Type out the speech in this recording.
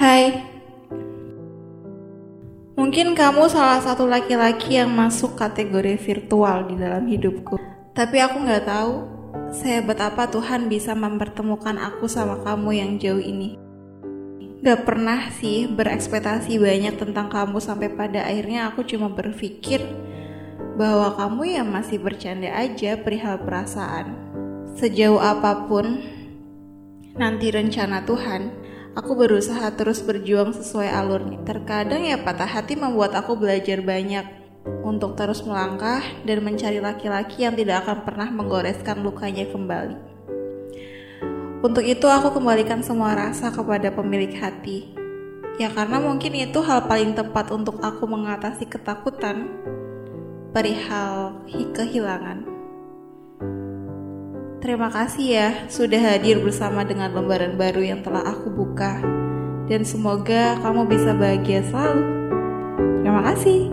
Hai, mungkin kamu salah satu laki-laki yang masuk kategori virtual di dalam hidupku. Tapi aku nggak tahu sehebat apa Tuhan bisa mempertemukan aku sama kamu yang jauh ini. Gak pernah sih berekspektasi banyak tentang kamu sampai pada akhirnya aku cuma berpikir bahwa kamu ya masih bercanda aja perihal perasaan. Sejauh apa pun nanti rencana Tuhan, aku berusaha terus berjuang sesuai alurnya. Terkadang ya patah hati membuat aku belajar banyak untuk terus melangkah dan mencari laki-laki yang tidak akan pernah menggoreskan lukanya kembali. Untuk itu aku kembalikan semua rasa kepada pemilik hati. Ya karena mungkin itu hal paling tepat untuk aku mengatasi ketakutan perihal kehilangan. Terima kasih ya sudah hadir bersama dengan lembaran baru yang telah aku buka. Dan semoga kamu bisa bahagia selalu. Terima kasih.